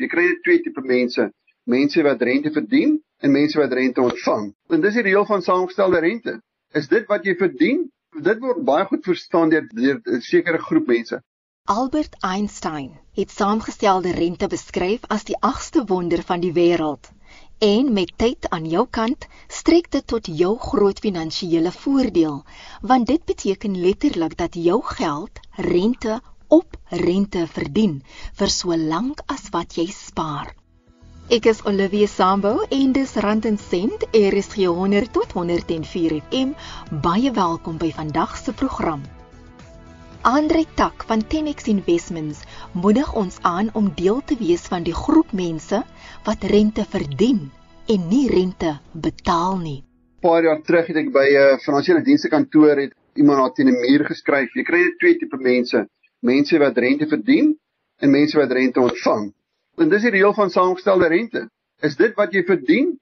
Jy kry twee tipe mense, mense wat rente verdien en mense wat rente ontvang. En dis die reël van saamgestelde rente. Is dit wat jy verdien? Dit word baie goed verstaan deur 'n sekere groep mense. Albert Einstein het saamgestelde rente beskryf as die agste wonder van die wêreld. En met tyd aan jou kant, strek dit tot jou groot finansiële voordeel, want dit beteken letterlik dat jou geld rente op rente verdien vir so lank as wat jy spaar. Ek is Olivia Sambo en dis Rand en Sent, RSG 100 tot 104 FM. Baie welkom by vandag se program. Andre Tak van Tenex Investments moedig ons aan om deel te wees van die groep mense wat rente verdien en nie rente betaal nie. Paar jaar terug het ek by 'n uh, finansiële dienste kantoor het iemand na teen 'n muur geskryf. Jy kry twee tipe mense, mense wat rente verdien en mense wat rente ontvang. En dis die reël van saamgestelde rente. Is dit wat jy verdien?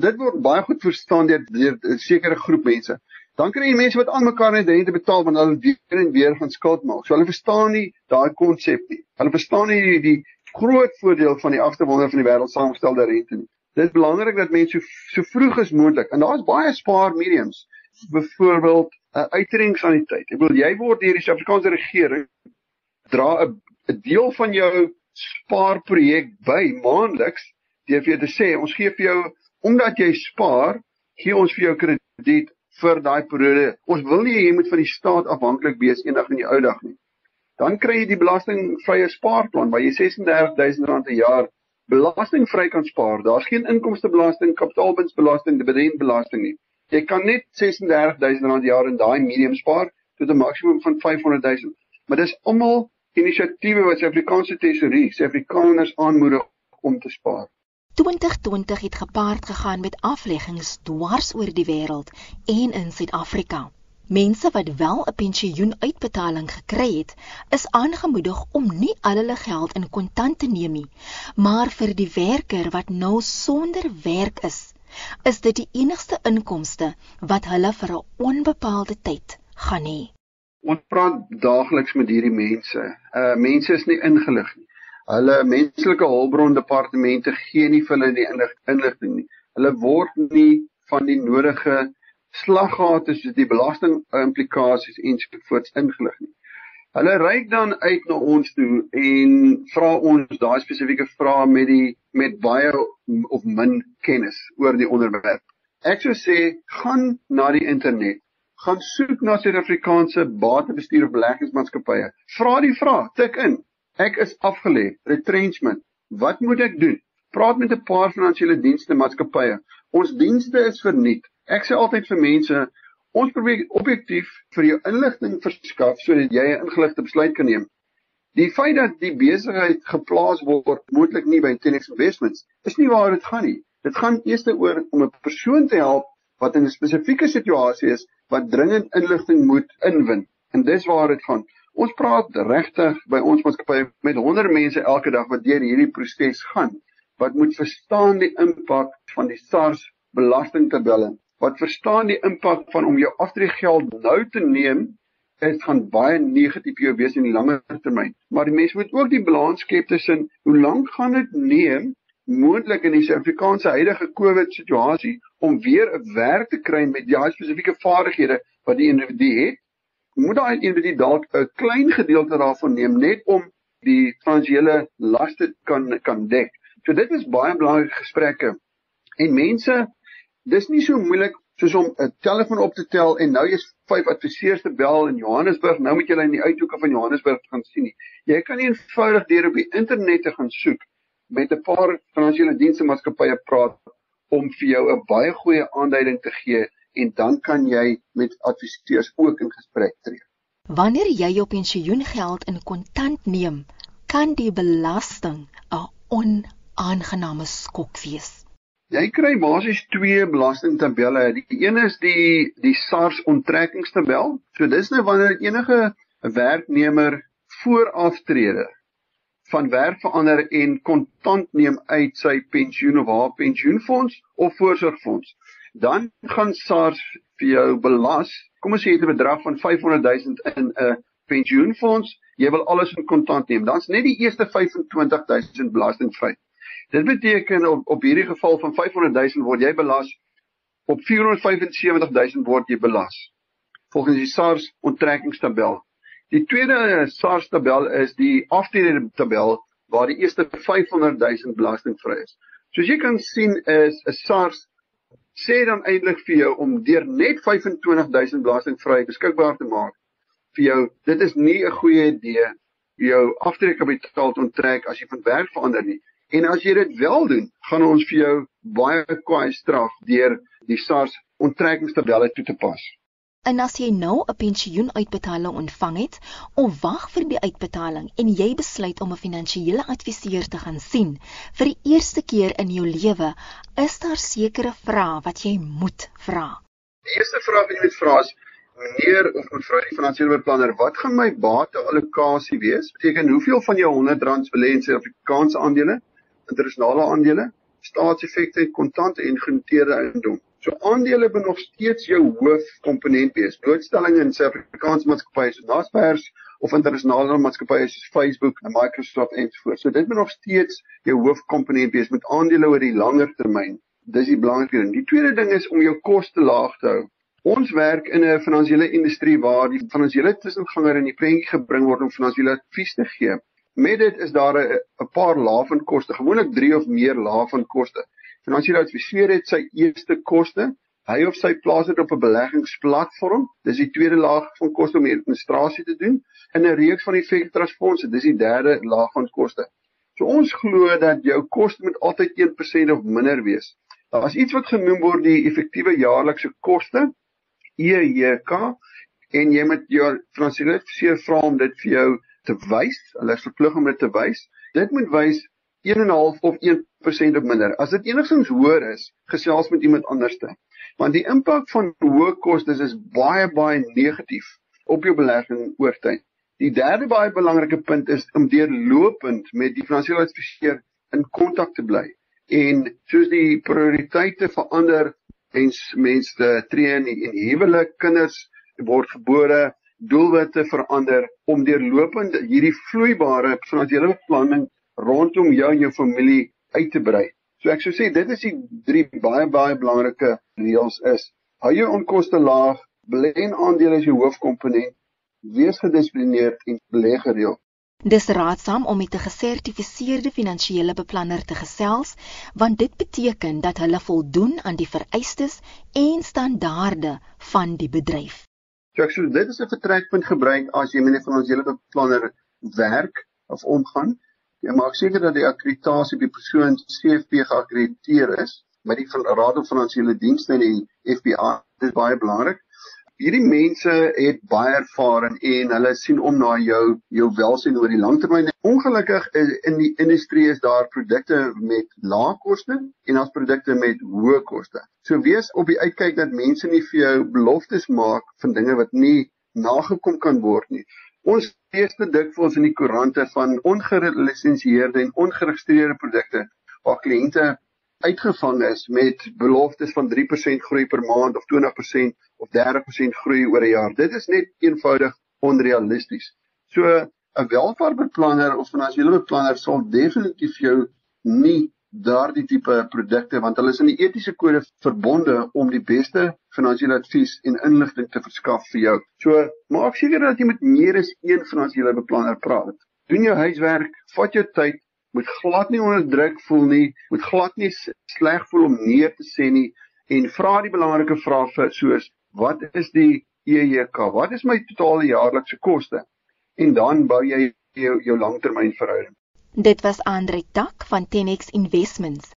Dit word baie goed verstaan deur 'n sekere groep mense dan kry jy mense wat aan mekaar net rente betaal want hulle weer en weer gaan skuld maak. So hulle verstaan nie daai konsep nie. Hulle verstaan nie die, die groot voordeel van die agste wonder van die wêreld saamgestelde rente nie. Dit is belangrik dat mense so, so vroeg as moontlik en daar's baie spaar mediums. Byvoorbeeld 'n uh, uitredingsaniteit. Ek wil jy word deur die Suid-Afrikaanse regering dra 'n 'n deel van jou spaarprojek by maandeliks deur vir jou te sê ons gee vir jou omdat jy spaar, gee ons vir jou krediet vir daai periode. Ons wil nie jy moet van die staat afhanklik wees eendag in die ou dag nie. Dan kry jy die belastingvrye spaarplan waar jy R36000 'n jaar belastingvry kan spaar. Daar's geen inkomstebelasting, kapitaalwinstbelasting, dividendbelasting nie. Jy kan net R36000 'n jaar in daai medium spaar tot 'n maksimum van R500000. Maar dis almal inisiatiewe wat Suid-Afrikaanse Tesourier, Suid-Afrikaners aanmoedig om te spaar. 2020 het gepaard gegaan met afleggings dwars oor die wêreld en in Suid-Afrika. Mense wat wel 'n pensioenuitbetaling gekry het, is aangemoedig om nie al hulle geld in kontant te neem nie, maar vir die werker wat nou sonder werk is, is dit die enigste inkomste wat hulle vir 'n onbepaalde tyd gaan hê. Ons praat daagliks met hierdie mense. Uh mense is nie ingelig nie. Hulle menslike hulpbron departemente gee nie vir hulle die inligting nie. Hulle word nie van die nodige slaggate soos die belasting implikasies ensovoorts ingelig nie. Hulle reik dan uit na ons toe en vra ons daai spesifieke vrae met die met baie of min kennis oor die onderwerp. Ek sou sê gaan na die internet, gaan soek na Suid-Afrikaanse batebestuur of beleggingsmaatskappye. Vra die vraag, tik in. Ek is afgelê, retrenchment. Wat moet ek doen? Praat met 'n paar finansiële dienste maatskappye. Ons dienste is verniet. Ek sê altyd vir mense, ons probeer objektief vir jou inligting verskaf sodat jy 'n ingeligte besluit kan neem. Die feit dat die besigheid geplaas word moontlik nie by Tenex Investments is nie waar dit gaan nie. Dit gaan eers oor om 'n persoon te help wat in 'n spesifieke situasie is wat dringend inligting moet inwin. En dis waar dit gaan. Ons praat regtig by ons maatskappy met honderde mense elke dag wat deur hierdie proses gaan wat moet verstaan die impak van die SARS belastingtabelle wat verstaan die impak van om jou aftreegeld nou te neem dit gaan baie negatief vir jou wees in die langer termyn maar die mense moet ook die balans skep tussen hoe lank gaan dit neem moontlik in die Suid-Afrikaanse huidige COVID situasie om weer 'n werk te kry met die spesifieke vaardighede wat die individu het moet daai individu dalk 'n klein gedeelte daarvan neem net om die finansiële laste kan kan dek. So dit is baie belangrike gesprekke. En mense, dis nie so moeilik soos om 'n telefoon op te tel en nou jy's vyf adviseurs te bel in Johannesburg, nou moet jy in die uithoeke van Johannesburg gaan sien nie. Jy kan nie eenvoudig deur op die internet te gaan soek met 'n paar finansiële dienste maatskappye praat om vir jou 'n baie goeie aanduiding te gee en dan kan jy met adviseurs ook in gesprek tree. Wanneer jy jou pensioengeld in kontant neem, kan die belasting 'n onaangename skok wees. Jy kry basies twee belastingtabelle. Die een is die die SARS onttrekkingstabel. So dis nou wanneer enige werknemer vooraftrede van werk verander en kontant neem uit sy pensioen of haar pensioenfonds of voorsorgfonds dan gaan SARS vir jou belas. Kom ons sê jy het 'n bedrag van 500 000 in 'n pensioenfonds jy wil alles in kontant neem, dan's net die eerste 25000 belastingvry. Dit beteken op op hierdie geval van 500000 word jy belas op 475000 word jy belas volgens die SARS onttrekkingstabel. Die tweede SARS tabel is die aftrede tabel waar die eerste 500000 belastingvry is. Soos jy kan sien is 'n SARS sê dan eintlik vir jou om deur net 25000 belastingvry beskikbaar te maak vir jou. Dit is nie 'n goeie idee jou aftrekkapitaal te onttrek as jy van werk verander nie. En as jy dit wel doen, gaan ons vir jou baie kwaai straf deur die SARS onttrekkingstabelle toe te pas. En as jy nou 'n pensioenuitbetaling ontvang het of wag vir die uitbetaling en jy besluit om 'n finansiële adviseur te gaan sien vir die eerste keer in jou lewe, is daar sekere vrae wat jy moet vra. Die eerste vraag wat jy moet vra is: Meneer of mevrou die finansiële beplanner, wat gaan my bateallokasie wees? Beteken hoeveel van jou R100 wil hê in Suid-Afrikaanse aandele, internasionale aandele, staatseffekte, kontant en genoteerde eiendom? So aandele moet nog steeds jou hoofkomponent wees. Blootstelling in Suid-Afrikaanse maatskappye soos Naspers of internasionale maatskappye soos Facebook en Microsoft en so. So dit moet nog steeds jou hoofkomponent wees met aandele oor die langer termyn. Dis die belangrikste ding. Die tweede ding is om jou koste laag te hou. Ons werk in 'n finansiële industrie waar die finansiële tussenganger in die prentjie gebring word om finansiële advies te gee. Met dit is daar 'n paar lae van koste, gewoonlik 3 of meer lae van koste. Finansiële adviseur het sy eerste koste. Hy of sy plaas dit op 'n beleggingsplatform. Dis die tweede laag van koste om administrasie te doen in 'n reeks van effektrasfondse. Dis die derde laag van koste. So ons glo dat jou koste moet altyd 1% of minder wees. Daar is iets wat genoem word die effektiewe jaarlikse koste EJK en jy moet jou finansiële adviseur vra om dit vir jou te wys. Hulle is verplig om dit te wys. Dit moet wys 1.5 of 1% of minder. As dit enigstens hoër is, gesels met iemand anderste. Want die impak van hoë kostes is baie baie negatief op jou belegging oor tyd. Die derde baie belangrike punt is om deurlopend met die finansiële adviseur in kontak te bly. En soos die prioriteite verander en mense tree in en huwelik, kinders word gebore, doelwitte verander om deurlopend hierdie vloeibare finansiële beplanning rondom jou en jou familie uit te brei. So ek sou sê dit is die drie baie baie belangrike reëls is: hou jou onkoste laag, belê in aandele as jou hoofkomponent, wees gedissiplineerd en belê gereeld. Dis raadsaam om met 'n gesertifiseerde finansiële beplanner te gesels, want dit beteken dat hulle voldoen aan die vereistes en standaarde van die bedryf. So ek sou dit as 'n vertrekpunt gebruik as jy met 'n finansiële beplanner werk of omgaan. Jy maak seker dat die akkreditasie by persoon CFP geakkrediteer is by die Raad van Finansiële Dienste en die FBA. Dit is baie belangrik. Hierdie mense het baie ervaring en hulle sien om na jou jou welsyn oor die langtermyn. Ongelukkig is in die industrie is daar produkte met lae koste en daar's produkte met hoë koste. So wees op die uitkyk dat mense nie vir jou beloftes maak van dinge wat nie nagekom kan word nie. Ons lees te dikwels in die koerante van ongelisensieerde en ongeregistreerde produkte waar kliënte uitgevang is met beloftes van 3% groei per maand of 20% of 30% groei oor 'n jaar. Dit is net eenvoudig onrealisties. So 'n welvaartbeplanner of finansiële beplanner sal definitief jou nie daardie tipe produkte want hulle is in die etiese kode verbonde om die beste finansiële advies en inligting te verskaf vir jou. So maak seker dat jy met meer as een finansiële beplanner praat. Doen jou huiswerk, vat jou tyd, moet glad nie onder druk voel nie, moet glad nie sleg voel om nee te sê nie en vra die belangrike vrae soos wat is die EJK? Wat is my totale jaarlikse koste? En dan bou jy jou jou langtermynverhouding. Dit was Andre Tak van 10X Investments.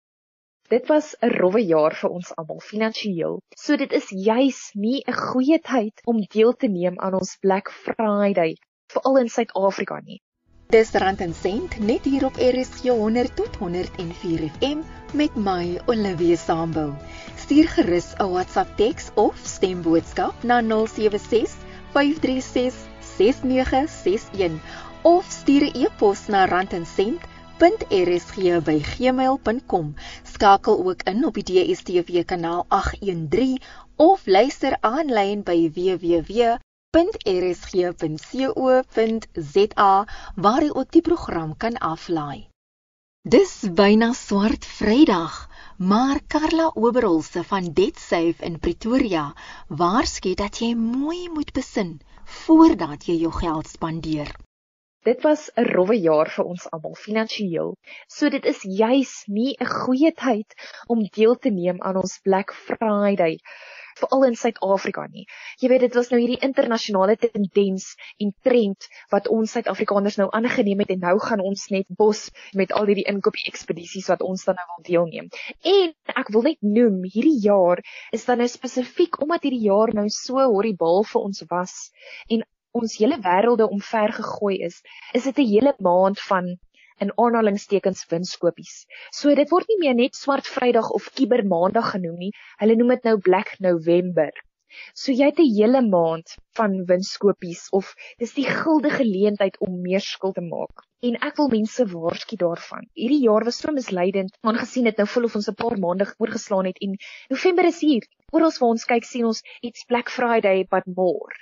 Dit was 'n rowwe jaar vir ons almal finansiëel. So dit is juis nie 'n goeie tyd om deel te neem aan ons Black Friday, veral in Suid-Afrika nie. Dis Rand en Sent net hier op RSG 100 tot 104 FM met my Olivia Sambu. Stuur gerus 'n WhatsApp teks of stemboodskap na 076 536 6961 of stuur 'n e-pos na randencent.rsg@gmail.com. Skakel ook in op die DStv kanaal 813 of luister aanlyn by www www.rsg.co.za waar jy ook die program kan aflaai. Dis byna swart Vrydag, maar Karla Oberholse van DebtSafe in Pretoria waarsku dat jy mooi moet besin voordat jy jou geld spandeer. Dit was 'n rowwe jaar vir ons almal finansiëel. So dit is juis nie 'n goeie tyd om deel te neem aan ons Black Friday veral in Suid-Afrika nie. Jy weet dit was nou hierdie internasionale tendens en trend wat ons Suid-Afrikaners nou aangeneem het en nou gaan ons net bos met al hierdie inkoopie ekspedisies wat ons dan nou wil deelneem. En ek wil net noem, hierdie jaar is dan nou spesifiek omdat hierdie jaar nou so horribaal vir ons was en ons hele wêrelde omver gegooi is, is dit 'n hele maand van in aanhalingstekens winskopies. So dit word nie meer net swart Vrydag of Kiber Maandag genoem nie. Hulle noem dit nou Black November. So jy het 'n hele maand van winskopies of dis die gulde geleentheid om meer skuld te maak. En ek wil mense waarsku daarvan. Hierdie jaar was so misleidend aangesien dit nou vol of ons 'n paar maande oorgeslaan het en November is hier. Oral waar ons kyk sien ons it's Black Friday but more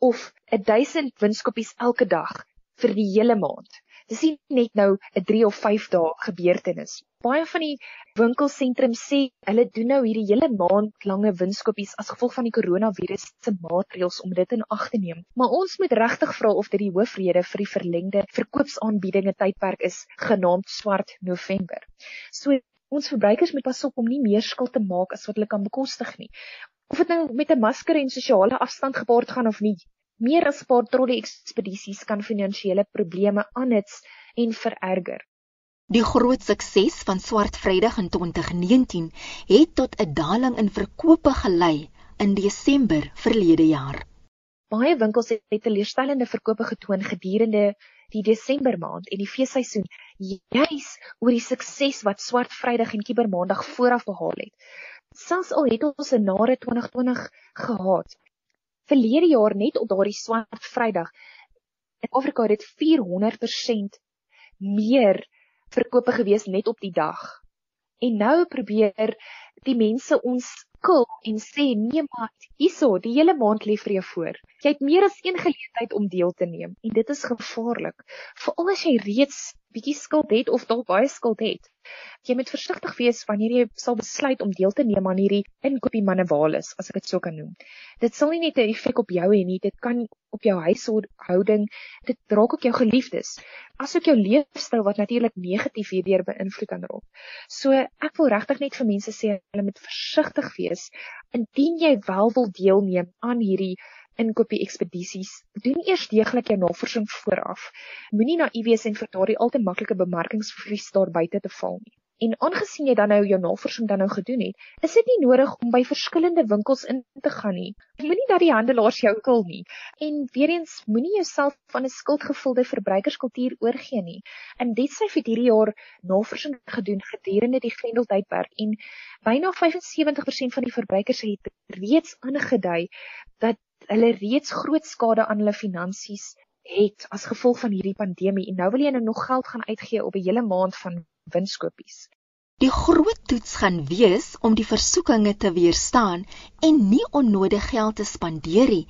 of 'n 1000 winskopies elke dag vir die hele maand. Dis nie net nou 'n 3 of 5 dae gebeurtenis. Baie van die winkelsentrums sê hulle doen nou hierdie hele maand lange winskopies as gevolg van die koronavirus se maatreëls om dit in ag te neem. Maar ons moet regtig vra of dit die hoofrede vir die verlengde verkoopsaanbiedinge tydperk is genaamd Swart November. So ons verbruikers moet pas op om nie meer skuld te maak as wat hulle kan bekostig nie. Of dit nou met 'n masker en sosiale afstand gepaard gaan of nie, Meer as 'n paar trolle ekspedisies kan finansiële probleme aanhits en vererger. Die groot sukses van Swart Vrydag in 2019 het tot 'n daling in verkope gelei in Desember verlede jaar. Baie winkels het teleurstellende verkope getoon gedurende die Desember maand en die feesseisoen, juis oor die sukses wat Swart Vrydag en Kibermaandag vooraf behaal het. Selfs al het ons 'n nare 2020 gehad, verlede jaar net op daardie swart Vrydag in Afrika het dit 400% meer verkope gewees net op die dag. En nou probeer die mense ons kil en sê nee maar hierso die hele maand lê vir jou voor. Jy het meer as een geleentheid om deel te neem en dit is gevaarlik. Veral as jy reeds bietjie skuld het of dalk baie skuld het. Jy moet versigtig wees wanneer jy sal besluit om deel te neem aan hierdie inkoopie manualis, as ek dit so kan noem. Dit sal nie net 'n effek op jou hê nie, dit kan op jou huishouding, dit raak ook jou geliefdes, asook jou leefstyl wat natuurlik negatief hierdeur beïnvloed kan raak. So ek wil regtig net vir mense sê hulle moet versigtig wees indien jy wel wil deelneem aan hierdie inkopie ekspedisies, doen eers deeglik jou navorsing vooraf. Moenie naïef wees en vir daardie al te maklike bemarkingsvries daar buite te val nie. En aangesien jy dan nou jou navorsing dan nou gedoen het, is dit nie nodig om by verskillende winkels in te gaan nie. Moenie dat die handelaars jou kil nie. En weer eens, moenie jouself van 'n skuldgevulde verbruikerskultuur oorgee nie. Dit sê vir hierdie jaar navorsing gedoen gedurende die Grendeltydperk en byna 75% van die verbruikers het reeds aangedui dat hulle reeds groot skade aan hulle finansies het as gevolg van hierdie pandemie en nou wil jy nou nog geld gaan uitgee op 'n hele maand van winskopies. Die groot toets gaan wees om die versoekinge te weerstaan en nie onnodig geld te spandeer nie.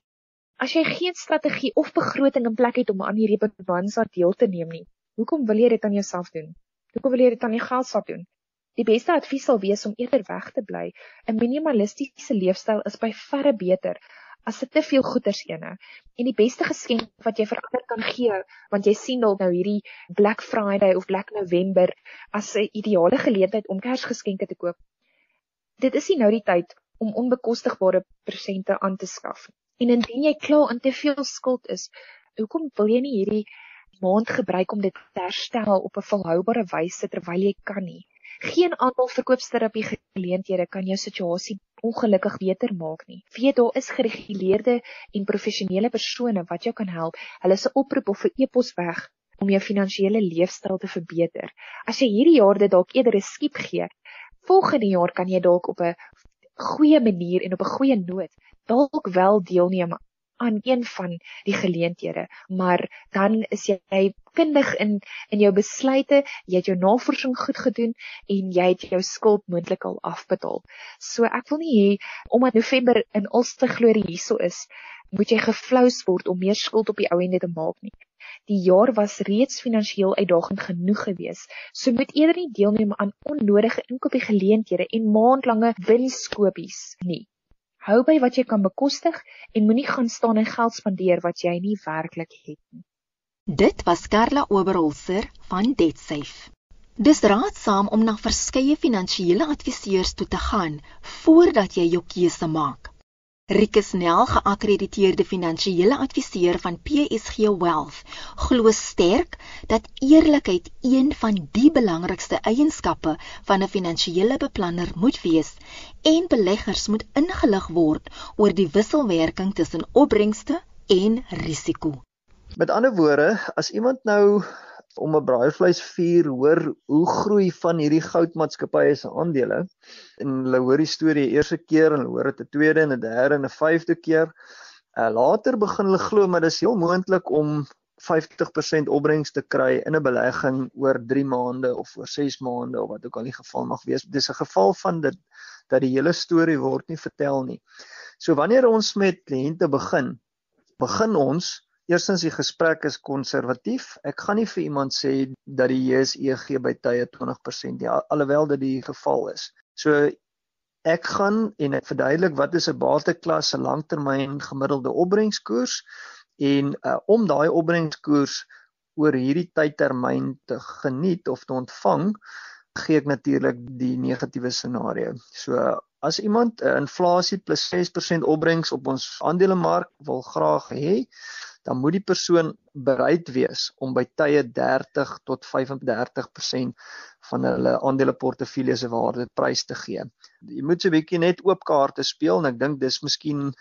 As jy geen strategie of begroting in plek het om aan hierdie bonanza deel te neem nie, hoekom wil jy dit aan jouself doen? Hoekom wil jy dit aan jou geldsak doen? Die beste advies sal wees om eerder weg te bly. 'n Minimalistiese leefstyl is by verre beter as dit te veel goeders ene. En die beste geskenk wat jy vir ander kan gee, want jy sien dalk nou hierdie Black Friday of Black November as 'n ideale geleentheid om Kersgeskenke te koop. Dit is nie nou die tyd om onbekostigbare presente aan te skaf. En indien jy klaar aan te veel skuld is, hoekom wil jy nie hierdie maand gebruik om dit te herstel op 'n volhoubare wyse terwyl jy kan nie? Geen aantal verkoopsterapie geleenthede kan jou situasie ongelukkig beter maak nie. Weet daar is gereguleerde en professionele persone wat jou kan help. Hulle se oproep of 'n e-pos weg om jou finansiële leefstyl te verbeter. As jy hierdie jaar dit dalk eerder 'n skiep gee, volgende jaar kan jy dalk op 'n goeie manier en op 'n goeie noot dalk wel deelneem aan een van die geleenthede, maar dan is jy kundig in in jou besluite, jy het jou navorsing goed gedoen en jy het jou skuld moontlik al afbetaal. So ek wil nie hê omdat November in Ulster glorie hierso is, moet jy geflous word om meer skuld op die ou ende te maak nie. Die jaar was reeds finansiëel uitdagend genoeg geweest, so moet eerder nie deelneem aan onnodige inkopiesgeleenthede en maandlange winskopies nie. Hou by wat jy kan bekostig en moenie gaan staan en geld spandeer wat jy nie werklik het nie. Dit was Karla Oberholzer van DebtSafe. Dis raadsaam om na verskeie finansiële adviseurs toe te gaan voordat jy jou keuse maak. Rikus Nel, geakkrediteerde finansiële adviseur van PSG Wealth, glo sterk dat eerlikheid een van die belangrikste eienskappe van 'n finansiële beplanner moet wees en beleggers moet ingelig word oor die wisselwerking tussen opbrengste en risiko. Met ander woorde, as iemand nou om 'n braaivleisvuur hoor hoe groei van hierdie goudmaatskappye se aandele en hulle hoor die storie eerste keer en hoor dit 'n tweede en 'n derde en 'n vyfde keer. Uh, later begin hulle glo maar dis heel moontlik om 50% opbrengs te kry in 'n belegging oor 3 maande of oor 6 maande of wat ook al die geval mag wees. Dis 'n geval van dit dat die hele storie word nie vertel nie. So wanneer ons met kliënte begin, begin ons Eerstens die gesprek is konservatief. Ek gaan nie vir iemand sê dat die JSE gee by tye 20% ja, alhoewel dit die geval is. So ek gaan en ek verduidelik wat is 'n bateklas se langtermyn gemiddelde opbrengskoers en uh, om daai opbrengskoers oor hierdie tydtermyn te geniet of te ontvang, gee ek natuurlik die negatiewe scenario. So as iemand uh, inflasie plus 6% opbrengs op ons aandelemark wil graag hê, dan moet die persoon bereid wees om by tye 30 tot 35% van hulle aandeleportefeulje se waarde prys te gee. Jy moet so 'n bietjie net oop kaarte speel en ek dink dis miskien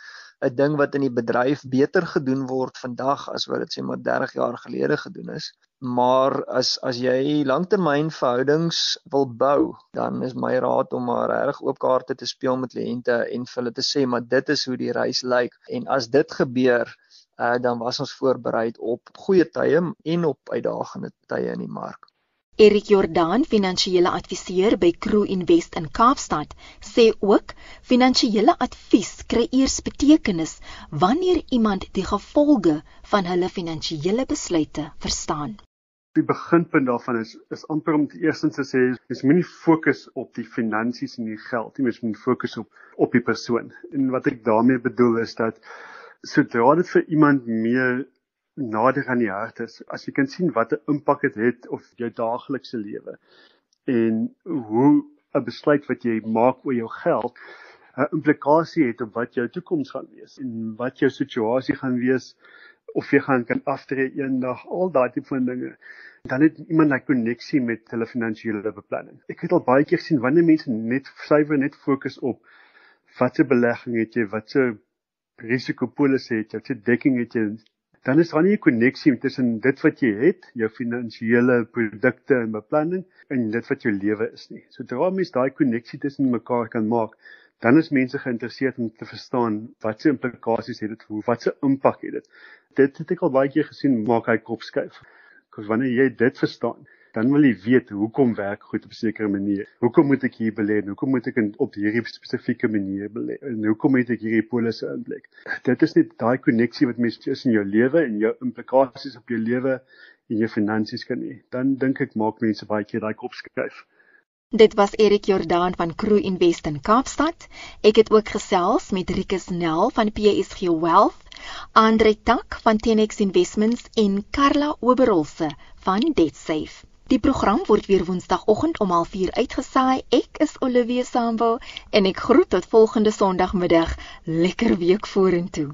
'n ding wat in die bedryf beter gedoen word vandag as wat dit sê maar 30 jaar gelede gedoen is. Maar as as jy langtermynverhoudings wil bou, dan is my raad om maar reg oop kaarte te speel met kliënte en vir hulle te sê maar dit is hoe die reis lyk en as dit gebeur uh, dan was ons voorberei op goeie tye en op uitdagende tye in die mark. Erik Jordaan, finansiële adviseur by Crew Invest in Kaapstad, sê ook finansiële advies kry eers betekenis wanneer iemand die gevolge van hulle finansiële besluite verstaan. Die beginpunt daarvan is is amper om eerstens te sê jy moenie fokus op die finansies en die geld nie, jy moet fokus op op die persoon. En wat ek daarmee bedoel is dat sodra dit vir iemand meer nader aan die hart is, as jy kan sien wat 'n impak dit het op jou daaglikse lewe en hoe 'n besluit wat jy maak oor jou geld 'n implikasie het op wat jou toekoms gaan wees en wat jou situasie gaan wees of jy gaan kan aftree eendag al daai tipe van dinge dan het iemand 'n koneksie met hulle finansiële beplanning. Ek het al baie keer gesien wanneer mense net suiwer net fokus op watse belegging het jy, watse risikopolisse het, jy het dekking het jy, dan is daar nie 'n koneksie tussen dit wat jy het, jou finansiële produkte en beplanning en dit wat jou lewe is nie. Sodra mens daai koneksie tussen mekaar kan maak, dan is mense geïnteresseerd om te verstaan wat se implikasies het dit, hoe wat se impak het dit. Dit het ek al baie keer gesien maak hy kop skuif. Want wanneer jy dit verstaan, dan wil jy weet hoekom werk goed op 'n sekere manier. Hoekom moet ek hier belê? Hoekom moet ek in, op hierdie spesifieke manier belê? En hoekom moet ek hierdie polisse inblik? Dit is net daai koneksie wat mens tussen jou lewe en jou implikasies op jou lewe en jou finansies kan hê. Dan dink ek maak mense baie keer daai kop skuif. Dit was Erik Jordaan van Crew Invest in Kaapstad. Ek het ook gesels met Rikus Nel van PSG Wealth, Andre Tak van Tenex Investments en Karla Oberholse van DebtSafe. Die program word weer Woensdagoggend om 04:30 uitgesaai. Ek is Olivia Sambo en ek groet tot volgende Sondagmiddag. Lekker week vorentoe.